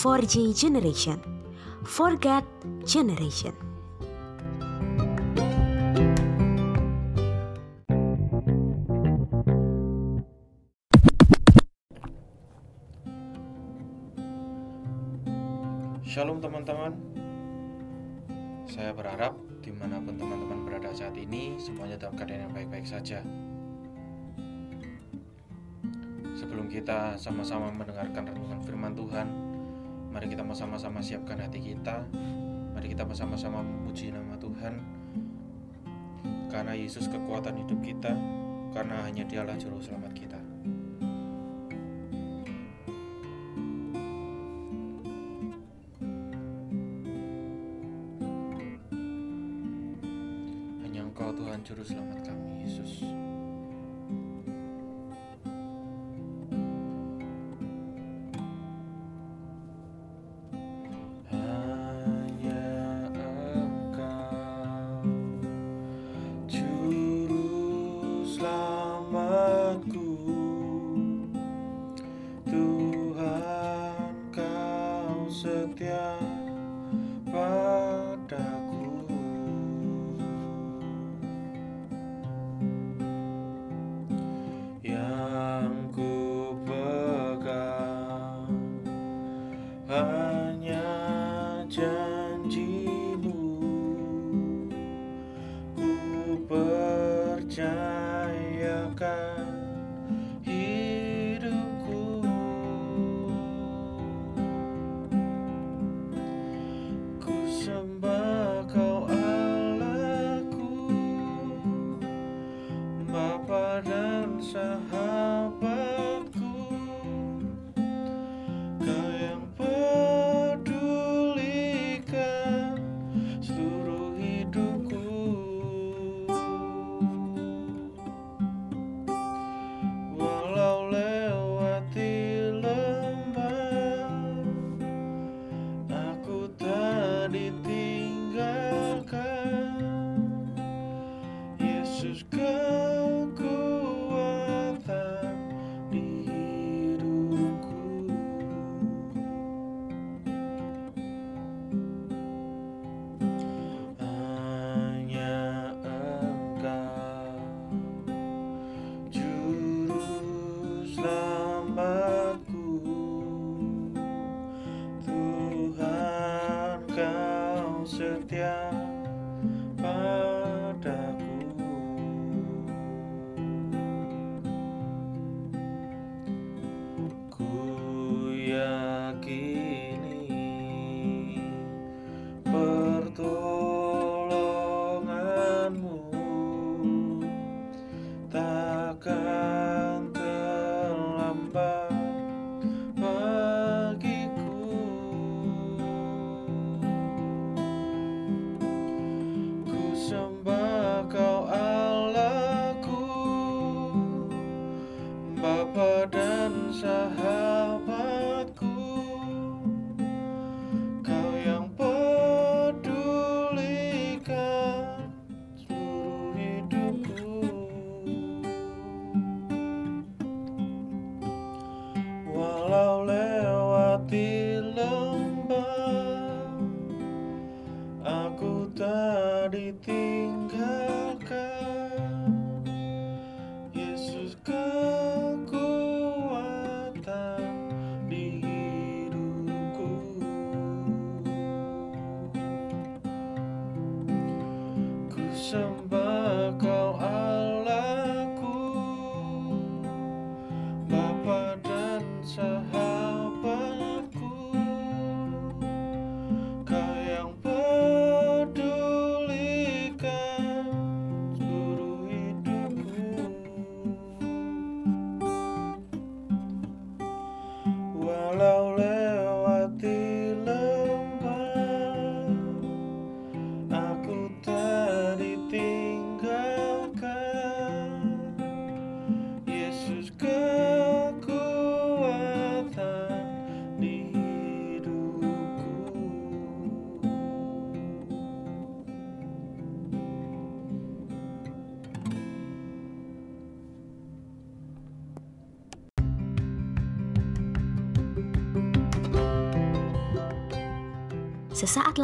4G generation. Forget generation. Shalom teman-teman Saya berharap di mana pun teman-teman berada saat ini Semuanya dalam keadaan yang baik-baik saja Sebelum kita sama-sama mendengarkan renungan firman Tuhan Mari kita sama-sama siapkan hati kita. Mari kita bersama-sama memuji nama Tuhan. Karena Yesus kekuatan hidup kita Karena hanya dialah juru selamat kita. Hanya Engkau Tuhan Juru Selamat kami, Yesus.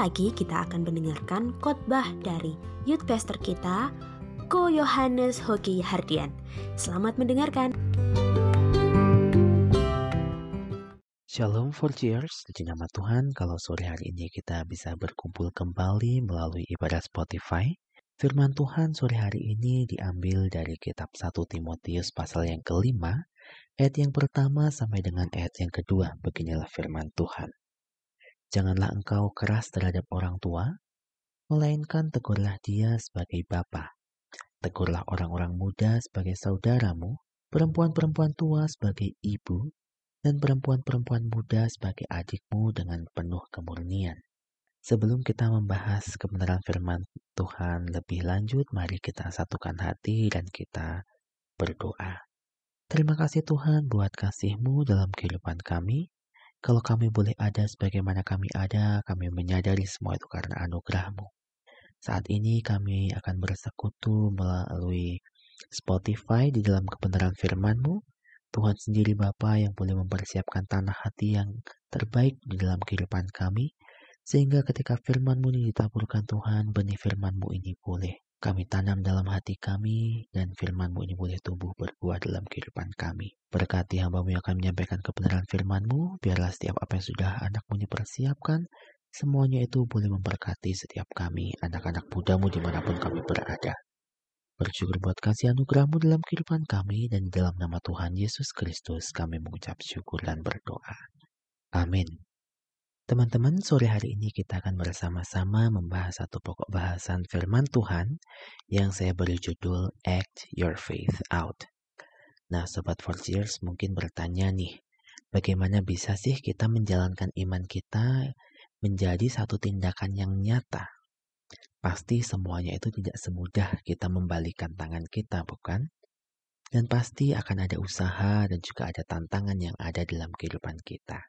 Lagi kita akan mendengarkan khotbah dari youth pastor kita, Ko Yohanes Hoki Hardian. Selamat mendengarkan. Shalom for cheers, di nama Tuhan kalau sore hari ini kita bisa berkumpul kembali melalui ibadah Spotify. Firman Tuhan sore hari ini diambil dari kitab 1 Timotius pasal yang kelima, ayat yang pertama sampai dengan ayat yang kedua. Beginilah firman Tuhan. Janganlah engkau keras terhadap orang tua, melainkan tegurlah dia sebagai bapa. Tegurlah orang-orang muda sebagai saudaramu, perempuan-perempuan tua sebagai ibu, dan perempuan-perempuan muda sebagai adikmu dengan penuh kemurnian. Sebelum kita membahas kebenaran firman Tuhan lebih lanjut, mari kita satukan hati dan kita berdoa. Terima kasih Tuhan buat kasih-Mu dalam kehidupan kami. Kalau kami boleh ada sebagaimana kami ada, kami menyadari semua itu karena anugerah-Mu. Saat ini kami akan bersekutu melalui Spotify di dalam kebenaran firman-Mu. Tuhan sendiri Bapa yang boleh mempersiapkan tanah hati yang terbaik di dalam kehidupan kami. Sehingga ketika firman-Mu ini ditaburkan Tuhan, benih firman-Mu ini boleh kami tanam dalam hati kami dan firman-Mu ini boleh tumbuh berbuah dalam kehidupan kami. Berkati hamba-Mu yang akan menyampaikan kebenaran firman-Mu, biarlah setiap apa yang sudah anak-Mu persiapkan, semuanya itu boleh memberkati setiap kami, anak-anak muda-Mu di mana pun kami berada. Bersyukur buat kasih anugerah-Mu dalam kehidupan kami dan dalam nama Tuhan Yesus Kristus kami mengucap syukur dan berdoa. Amin. Teman-teman, sore hari ini kita akan bersama-sama membahas satu pokok bahasan firman Tuhan yang saya beri judul Act Your Faith Out. Nah, Sobat Forgeers mungkin bertanya nih, bagaimana bisa sih kita menjalankan iman kita menjadi satu tindakan yang nyata? Pasti semuanya itu tidak semudah kita membalikan tangan kita, bukan? Dan pasti akan ada usaha dan juga ada tantangan yang ada dalam kehidupan kita.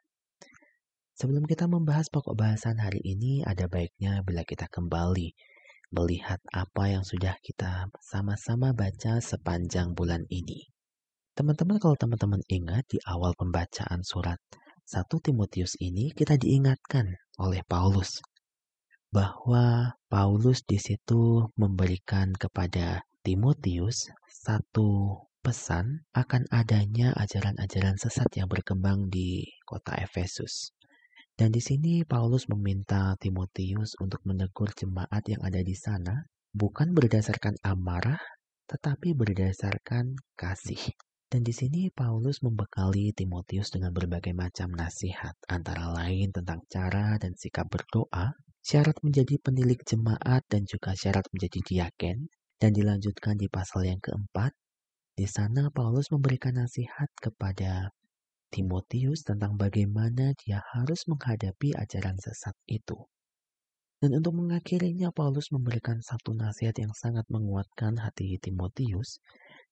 Sebelum kita membahas pokok bahasan hari ini, ada baiknya bila kita kembali melihat apa yang sudah kita sama-sama baca sepanjang bulan ini. Teman-teman, kalau teman-teman ingat di awal pembacaan surat 1 Timotius ini, kita diingatkan oleh Paulus bahwa Paulus di situ memberikan kepada Timotius satu pesan akan adanya ajaran-ajaran sesat yang berkembang di kota Efesus. Dan di sini Paulus meminta Timotius untuk menegur jemaat yang ada di sana, bukan berdasarkan amarah, tetapi berdasarkan kasih. Dan di sini Paulus membekali Timotius dengan berbagai macam nasihat, antara lain tentang cara dan sikap berdoa, syarat menjadi penilik jemaat dan juga syarat menjadi diaken, dan dilanjutkan di pasal yang keempat. Di sana Paulus memberikan nasihat kepada Timotius tentang bagaimana dia harus menghadapi ajaran sesat itu. Dan untuk mengakhirinya, Paulus memberikan satu nasihat yang sangat menguatkan hati Timotius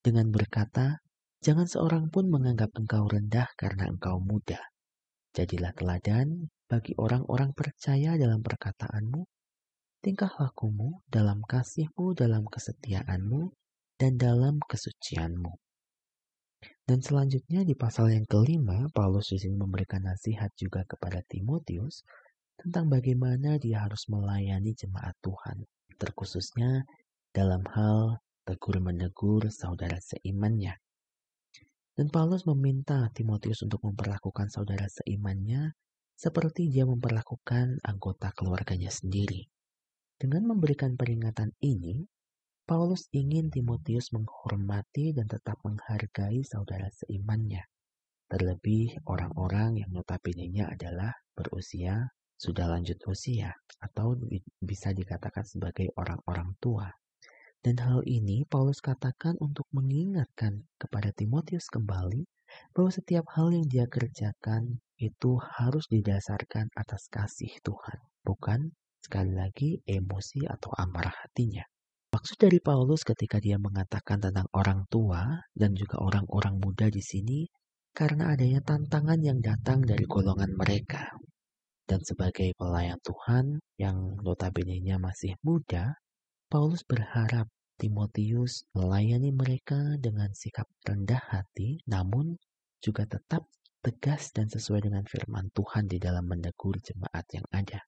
dengan berkata, Jangan seorang pun menganggap engkau rendah karena engkau muda. Jadilah teladan bagi orang-orang percaya dalam perkataanmu, tingkah lakumu, dalam kasihmu, dalam kesetiaanmu, dan dalam kesucianmu. Dan selanjutnya di pasal yang kelima, Paulus di sini memberikan nasihat juga kepada Timotius tentang bagaimana dia harus melayani jemaat Tuhan, terkhususnya dalam hal tegur menegur saudara seimannya. Dan Paulus meminta Timotius untuk memperlakukan saudara seimannya seperti dia memperlakukan anggota keluarganya sendiri. Dengan memberikan peringatan ini, Paulus ingin Timotius menghormati dan tetap menghargai saudara seimannya. Terlebih orang-orang yang notabene adalah berusia sudah lanjut usia atau bisa dikatakan sebagai orang-orang tua. Dan hal ini Paulus katakan untuk mengingatkan kepada Timotius kembali bahwa setiap hal yang dia kerjakan itu harus didasarkan atas kasih Tuhan, bukan sekali lagi emosi atau amarah hatinya. Maksud dari Paulus ketika dia mengatakan tentang orang tua dan juga orang-orang muda di sini karena adanya tantangan yang datang dari golongan mereka. Dan sebagai pelayan Tuhan yang notabene-nya masih muda, Paulus berharap Timotius melayani mereka dengan sikap rendah hati, namun juga tetap tegas dan sesuai dengan firman Tuhan di dalam menegur jemaat yang ada.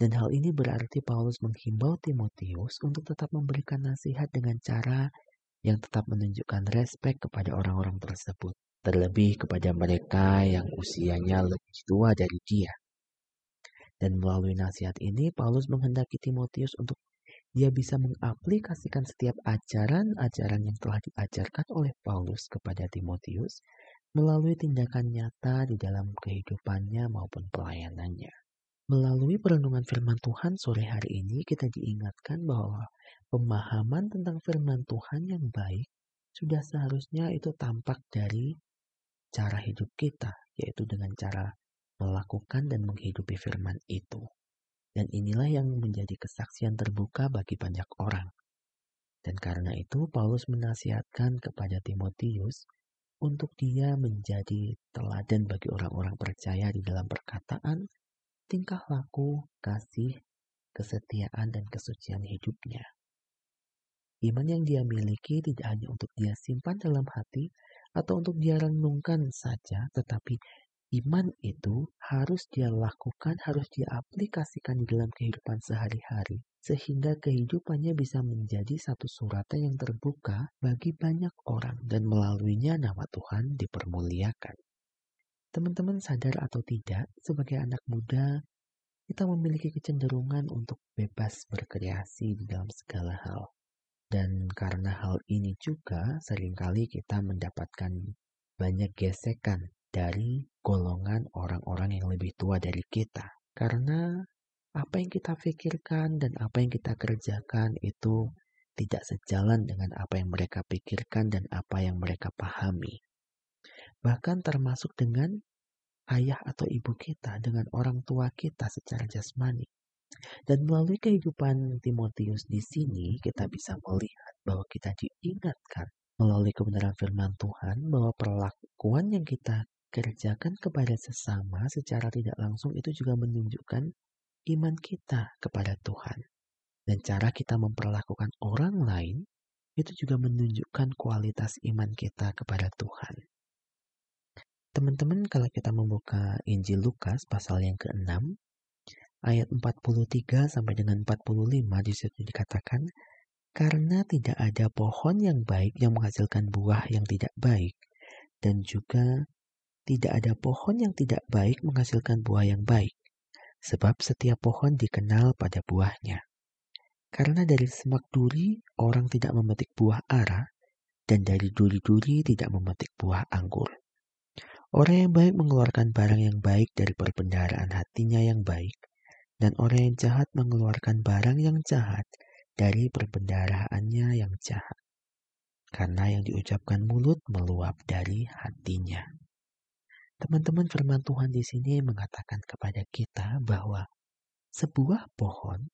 Dan hal ini berarti Paulus menghimbau Timotius untuk tetap memberikan nasihat dengan cara yang tetap menunjukkan respek kepada orang-orang tersebut, terlebih kepada mereka yang usianya lebih tua dari dia. Dan melalui nasihat ini, Paulus menghendaki Timotius untuk dia bisa mengaplikasikan setiap ajaran-ajaran yang telah diajarkan oleh Paulus kepada Timotius melalui tindakan nyata di dalam kehidupannya maupun pelayanannya. Melalui perenungan firman Tuhan sore hari ini kita diingatkan bahwa pemahaman tentang firman Tuhan yang baik sudah seharusnya itu tampak dari cara hidup kita, yaitu dengan cara melakukan dan menghidupi firman itu. Dan inilah yang menjadi kesaksian terbuka bagi banyak orang. Dan karena itu Paulus menasihatkan kepada Timotius untuk dia menjadi teladan bagi orang-orang percaya di dalam perkataan, tingkah laku, kasih, kesetiaan, dan kesucian hidupnya. Iman yang dia miliki tidak hanya untuk dia simpan dalam hati atau untuk dia renungkan saja, tetapi Iman itu harus dia lakukan, harus dia aplikasikan di dalam kehidupan sehari-hari. Sehingga kehidupannya bisa menjadi satu suratan yang terbuka bagi banyak orang dan melaluinya nama Tuhan dipermuliakan. Teman-teman sadar atau tidak, sebagai anak muda, kita memiliki kecenderungan untuk bebas berkreasi di dalam segala hal. Dan karena hal ini juga sering kali kita mendapatkan banyak gesekan dari golongan orang-orang yang lebih tua dari kita. Karena apa yang kita pikirkan dan apa yang kita kerjakan itu tidak sejalan dengan apa yang mereka pikirkan dan apa yang mereka pahami. Bahkan termasuk dengan ayah atau ibu kita, dengan orang tua kita secara jasmani. Dan melalui kehidupan Timotius di sini, kita bisa melihat bahwa kita diingatkan melalui kebenaran firman Tuhan bahwa perlakuan yang kita kerjakan kepada sesama secara tidak langsung itu juga menunjukkan iman kita kepada Tuhan. Dan cara kita memperlakukan orang lain itu juga menunjukkan kualitas iman kita kepada Tuhan. Teman-teman, kalau kita membuka Injil Lukas pasal yang ke-6, ayat 43 sampai dengan 45 di situ dikatakan, karena tidak ada pohon yang baik yang menghasilkan buah yang tidak baik, dan juga tidak ada pohon yang tidak baik menghasilkan buah yang baik, sebab setiap pohon dikenal pada buahnya. Karena dari semak duri orang tidak memetik buah ara, dan dari duri-duri tidak memetik buah anggur. Orang yang baik mengeluarkan barang yang baik dari perbendaharaan hatinya yang baik, dan orang yang jahat mengeluarkan barang yang jahat dari perbendaharaannya yang jahat. Karena yang diucapkan mulut meluap dari hatinya. Teman-teman firman Tuhan di sini mengatakan kepada kita bahwa sebuah pohon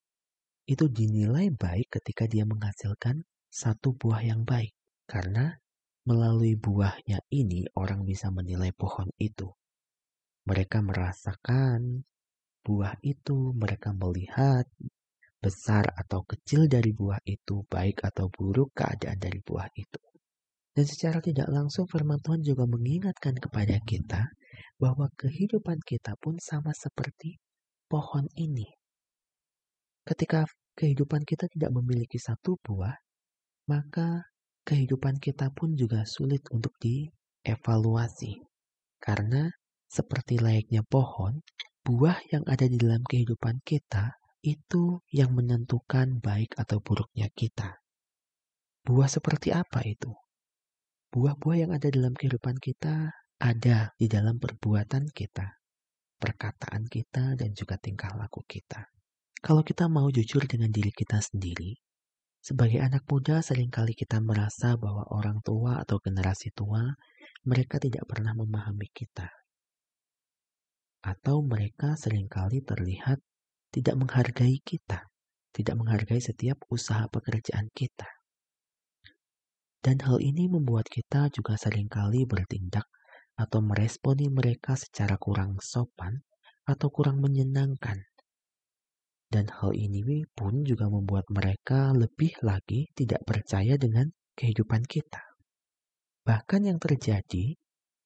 itu dinilai baik ketika dia menghasilkan satu buah yang baik. Karena melalui buahnya ini orang bisa menilai pohon itu. Mereka merasakan buah itu, mereka melihat besar atau kecil dari buah itu, baik atau buruk keadaan dari buah itu. Dan secara tidak langsung firman Tuhan juga mengingatkan kepada kita bahwa kehidupan kita pun sama seperti pohon ini. Ketika kehidupan kita tidak memiliki satu buah, maka kehidupan kita pun juga sulit untuk dievaluasi. Karena seperti layaknya pohon, buah yang ada di dalam kehidupan kita itu yang menentukan baik atau buruknya kita. Buah seperti apa itu? Buah-buah yang ada dalam kehidupan kita ada di dalam perbuatan kita, perkataan kita, dan juga tingkah laku kita. Kalau kita mau jujur dengan diri kita sendiri, sebagai anak muda sering kali kita merasa bahwa orang tua atau generasi tua mereka tidak pernah memahami kita. Atau mereka sering kali terlihat tidak menghargai kita, tidak menghargai setiap usaha pekerjaan kita. Dan hal ini membuat kita juga sering kali bertindak atau meresponi mereka secara kurang sopan atau kurang menyenangkan. Dan hal ini pun juga membuat mereka lebih lagi tidak percaya dengan kehidupan kita. Bahkan yang terjadi,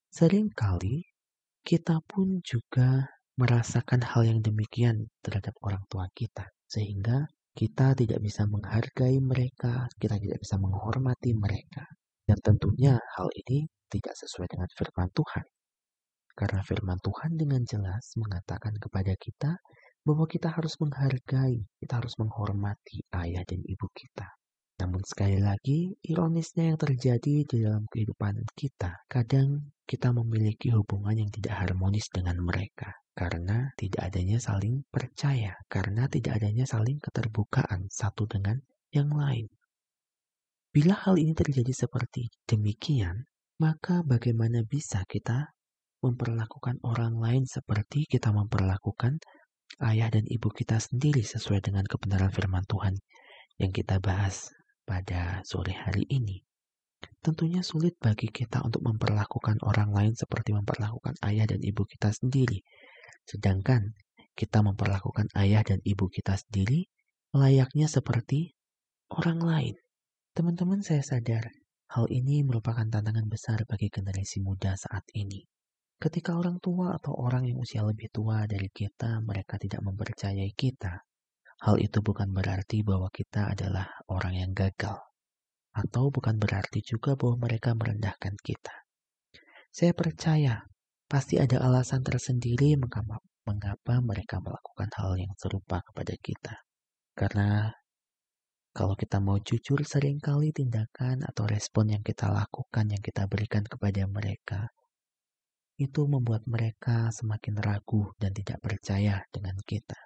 sering kali kita pun juga merasakan hal yang demikian terhadap orang tua kita, sehingga kita tidak bisa menghargai mereka, kita tidak bisa menghormati mereka. Dan tentunya hal ini tidak sesuai dengan firman Tuhan. Karena firman Tuhan dengan jelas mengatakan kepada kita bahwa kita harus menghargai, kita harus menghormati ayah dan ibu kita. Namun sekali lagi, ironisnya yang terjadi di dalam kehidupan kita, kadang kita memiliki hubungan yang tidak harmonis dengan mereka karena tidak adanya saling percaya, karena tidak adanya saling keterbukaan satu dengan yang lain. Bila hal ini terjadi seperti demikian, maka bagaimana bisa kita memperlakukan orang lain seperti kita memperlakukan ayah dan ibu kita sendiri sesuai dengan kebenaran firman Tuhan yang kita bahas pada sore hari ini. Tentunya sulit bagi kita untuk memperlakukan orang lain seperti memperlakukan ayah dan ibu kita sendiri. Sedangkan kita memperlakukan ayah dan ibu kita sendiri layaknya seperti orang lain. Teman-teman saya sadar, hal ini merupakan tantangan besar bagi generasi muda saat ini. Ketika orang tua atau orang yang usia lebih tua dari kita, mereka tidak mempercayai kita, Hal itu bukan berarti bahwa kita adalah orang yang gagal, atau bukan berarti juga bahwa mereka merendahkan kita. Saya percaya pasti ada alasan tersendiri mengapa, mereka melakukan hal yang serupa kepada kita. Karena kalau kita mau jujur, sering kali tindakan atau respon yang kita lakukan, yang kita berikan kepada mereka, itu membuat mereka semakin ragu dan tidak percaya dengan kita.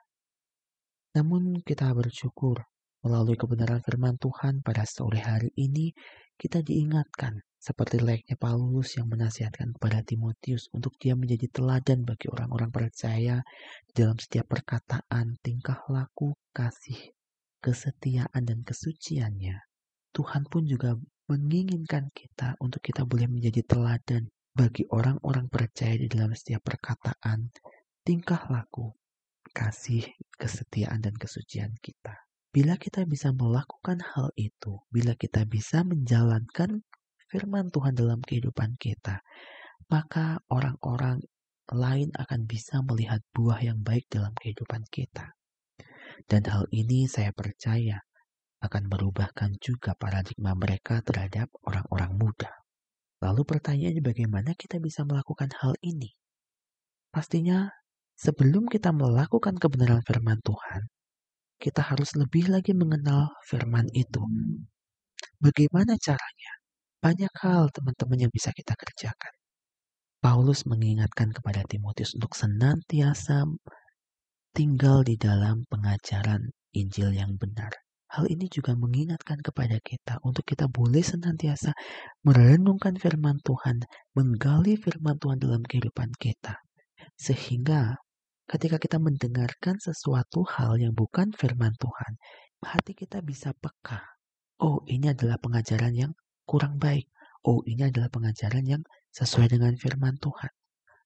Namun kita bersyukur melalui kebenaran firman Tuhan pada sore hari ini kita diingatkan seperti layaknya Paulus yang menasihatkan kepada Timotius untuk dia menjadi teladan bagi orang-orang percaya dalam setiap perkataan, tingkah laku, kasih, kesetiaan dan kesuciannya. Tuhan pun juga menginginkan kita untuk kita boleh menjadi teladan bagi orang-orang percaya di dalam setiap perkataan, tingkah laku, kasih, kesetiaan, dan kesucian kita. Bila kita bisa melakukan hal itu, bila kita bisa menjalankan firman Tuhan dalam kehidupan kita, maka orang-orang lain akan bisa melihat buah yang baik dalam kehidupan kita. Dan hal ini saya percaya akan merubahkan juga paradigma mereka terhadap orang-orang muda. Lalu pertanyaannya bagaimana kita bisa melakukan hal ini? Pastinya sebelum kita melakukan kebenaran firman Tuhan, kita harus lebih lagi mengenal firman itu. Bagaimana caranya? Banyak hal teman-teman yang bisa kita kerjakan. Paulus mengingatkan kepada Timotius untuk senantiasa tinggal di dalam pengajaran Injil yang benar. Hal ini juga mengingatkan kepada kita untuk kita boleh senantiasa merenungkan firman Tuhan, menggali firman Tuhan dalam kehidupan kita. Sehingga ketika kita mendengarkan sesuatu hal yang bukan firman Tuhan, hati kita bisa peka. Oh, ini adalah pengajaran yang kurang baik. Oh, ini adalah pengajaran yang sesuai dengan firman Tuhan.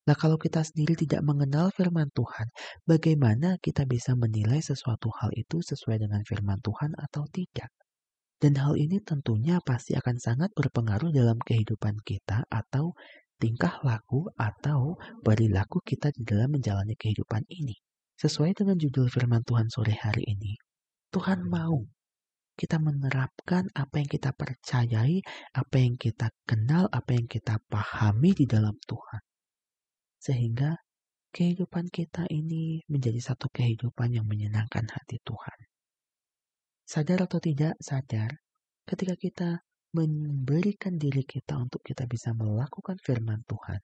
Nah, kalau kita sendiri tidak mengenal firman Tuhan, bagaimana kita bisa menilai sesuatu hal itu sesuai dengan firman Tuhan atau tidak? Dan hal ini tentunya pasti akan sangat berpengaruh dalam kehidupan kita atau tingkah laku atau perilaku kita di dalam menjalani kehidupan ini. Sesuai dengan judul firman Tuhan sore hari ini, Tuhan mau kita menerapkan apa yang kita percayai, apa yang kita kenal, apa yang kita pahami di dalam Tuhan. Sehingga kehidupan kita ini menjadi satu kehidupan yang menyenangkan hati Tuhan. Sadar atau tidak sadar, ketika kita memberikan diri kita untuk kita bisa melakukan firman Tuhan.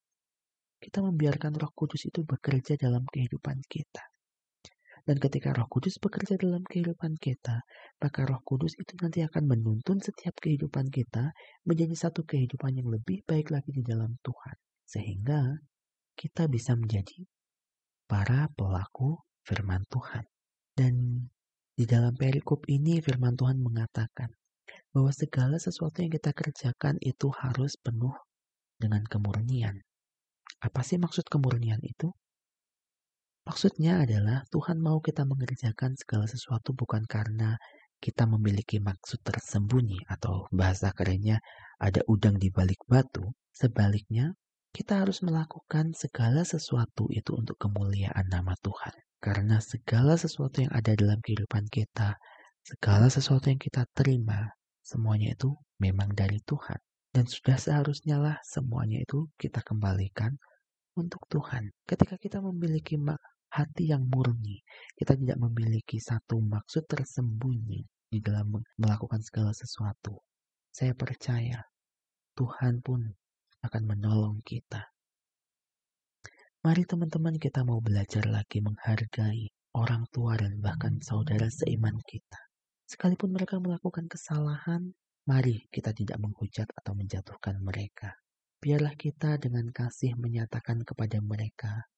Kita membiarkan roh kudus itu bekerja dalam kehidupan kita. Dan ketika roh kudus bekerja dalam kehidupan kita, maka roh kudus itu nanti akan menuntun setiap kehidupan kita menjadi satu kehidupan yang lebih baik lagi di dalam Tuhan. Sehingga kita bisa menjadi para pelaku firman Tuhan. Dan di dalam perikop ini firman Tuhan mengatakan, bahwa segala sesuatu yang kita kerjakan itu harus penuh dengan kemurnian. Apa sih maksud kemurnian itu? Maksudnya adalah Tuhan mau kita mengerjakan segala sesuatu bukan karena kita memiliki maksud tersembunyi atau bahasa kerennya ada udang di balik batu. Sebaliknya, kita harus melakukan segala sesuatu itu untuk kemuliaan nama Tuhan. Karena segala sesuatu yang ada dalam kehidupan kita, segala sesuatu yang kita terima, semuanya itu memang dari Tuhan. Dan sudah seharusnya lah semuanya itu kita kembalikan untuk Tuhan. Ketika kita memiliki hati yang murni, kita tidak memiliki satu maksud tersembunyi di dalam melakukan segala sesuatu. Saya percaya Tuhan pun akan menolong kita. Mari teman-teman kita mau belajar lagi menghargai orang tua dan bahkan saudara seiman kita. Sekalipun mereka melakukan kesalahan, Mari kita tidak menghujat atau menjatuhkan mereka. Biarlah kita dengan kasih menyatakan kepada mereka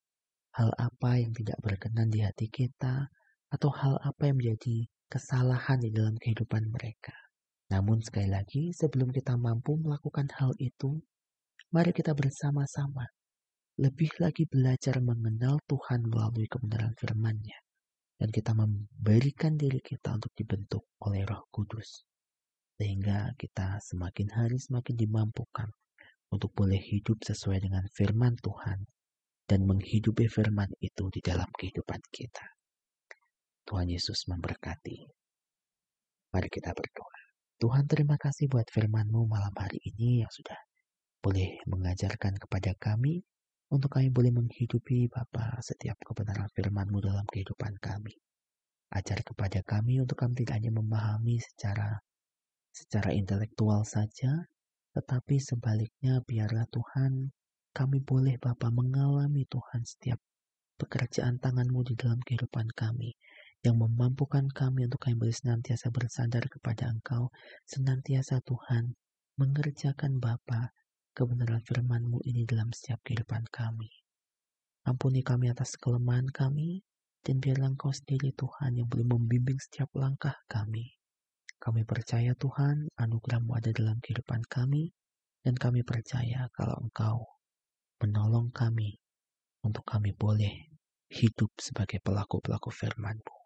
hal apa yang tidak berkenan di hati kita atau hal apa yang menjadi kesalahan di dalam kehidupan mereka. Namun sekali lagi, sebelum kita mampu melakukan hal itu, mari kita bersama-sama lebih lagi belajar mengenal Tuhan melalui kebenaran firman-Nya. Dan kita memberikan diri kita untuk dibentuk oleh roh kudus sehingga kita semakin hari semakin dimampukan untuk boleh hidup sesuai dengan firman Tuhan dan menghidupi firman itu di dalam kehidupan kita. Tuhan Yesus memberkati. Mari kita berdoa. Tuhan terima kasih buat firman-Mu malam hari ini yang sudah boleh mengajarkan kepada kami untuk kami boleh menghidupi Bapa setiap kebenaran firman-Mu dalam kehidupan kami. Ajar kepada kami untuk kami tidak hanya memahami secara secara intelektual saja, tetapi sebaliknya biarlah Tuhan kami boleh Bapa mengalami Tuhan setiap pekerjaan tanganmu di dalam kehidupan kami yang memampukan kami untuk kami boleh senantiasa bersandar kepada Engkau, senantiasa Tuhan mengerjakan Bapa kebenaran firman-Mu ini dalam setiap kehidupan kami. Ampuni kami atas kelemahan kami, dan biarlah Engkau sendiri Tuhan yang boleh membimbing setiap langkah kami. Kami percaya Tuhan, anugerahmu ada dalam kehidupan kami, dan kami percaya kalau Engkau menolong kami untuk kami boleh hidup sebagai pelaku-pelaku firman-Mu.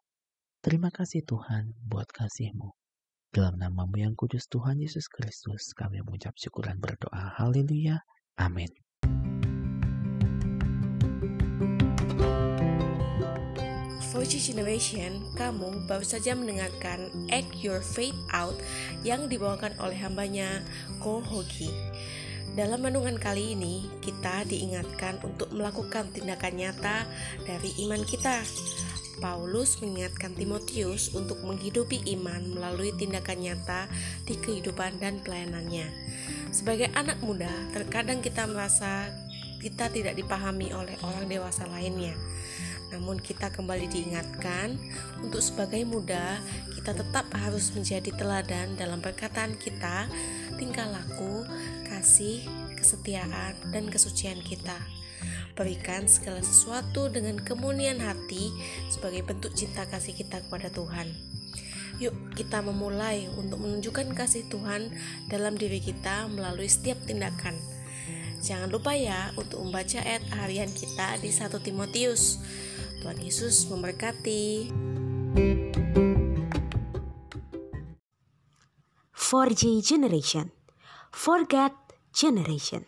Terima kasih Tuhan buat kasih-Mu. Dalam namamu yang kudus Tuhan Yesus Kristus, kami mengucap syukur dan berdoa. Haleluya. Amin. Voice Generation, kamu baru saja mendengarkan Act Your Faith Out yang dibawakan oleh hambanya Ko Hoki. Dalam renungan kali ini, kita diingatkan untuk melakukan tindakan nyata dari iman kita. Paulus mengingatkan Timotius untuk menghidupi iman melalui tindakan nyata di kehidupan dan pelayanannya. Sebagai anak muda, terkadang kita merasa kita tidak dipahami oleh orang dewasa lainnya. Namun kita kembali diingatkan untuk sebagai muda kita tetap harus menjadi teladan dalam perkataan kita, tingkah laku, kasih, kesetiaan, dan kesucian kita. Berikan segala sesuatu dengan kemunian hati sebagai bentuk cinta kasih kita kepada Tuhan. Yuk kita memulai untuk menunjukkan kasih Tuhan dalam diri kita melalui setiap tindakan. Jangan lupa ya untuk membaca ayat harian kita di 1 Timotius Tuhan Yesus memberkati. 4G Generation Forget Generation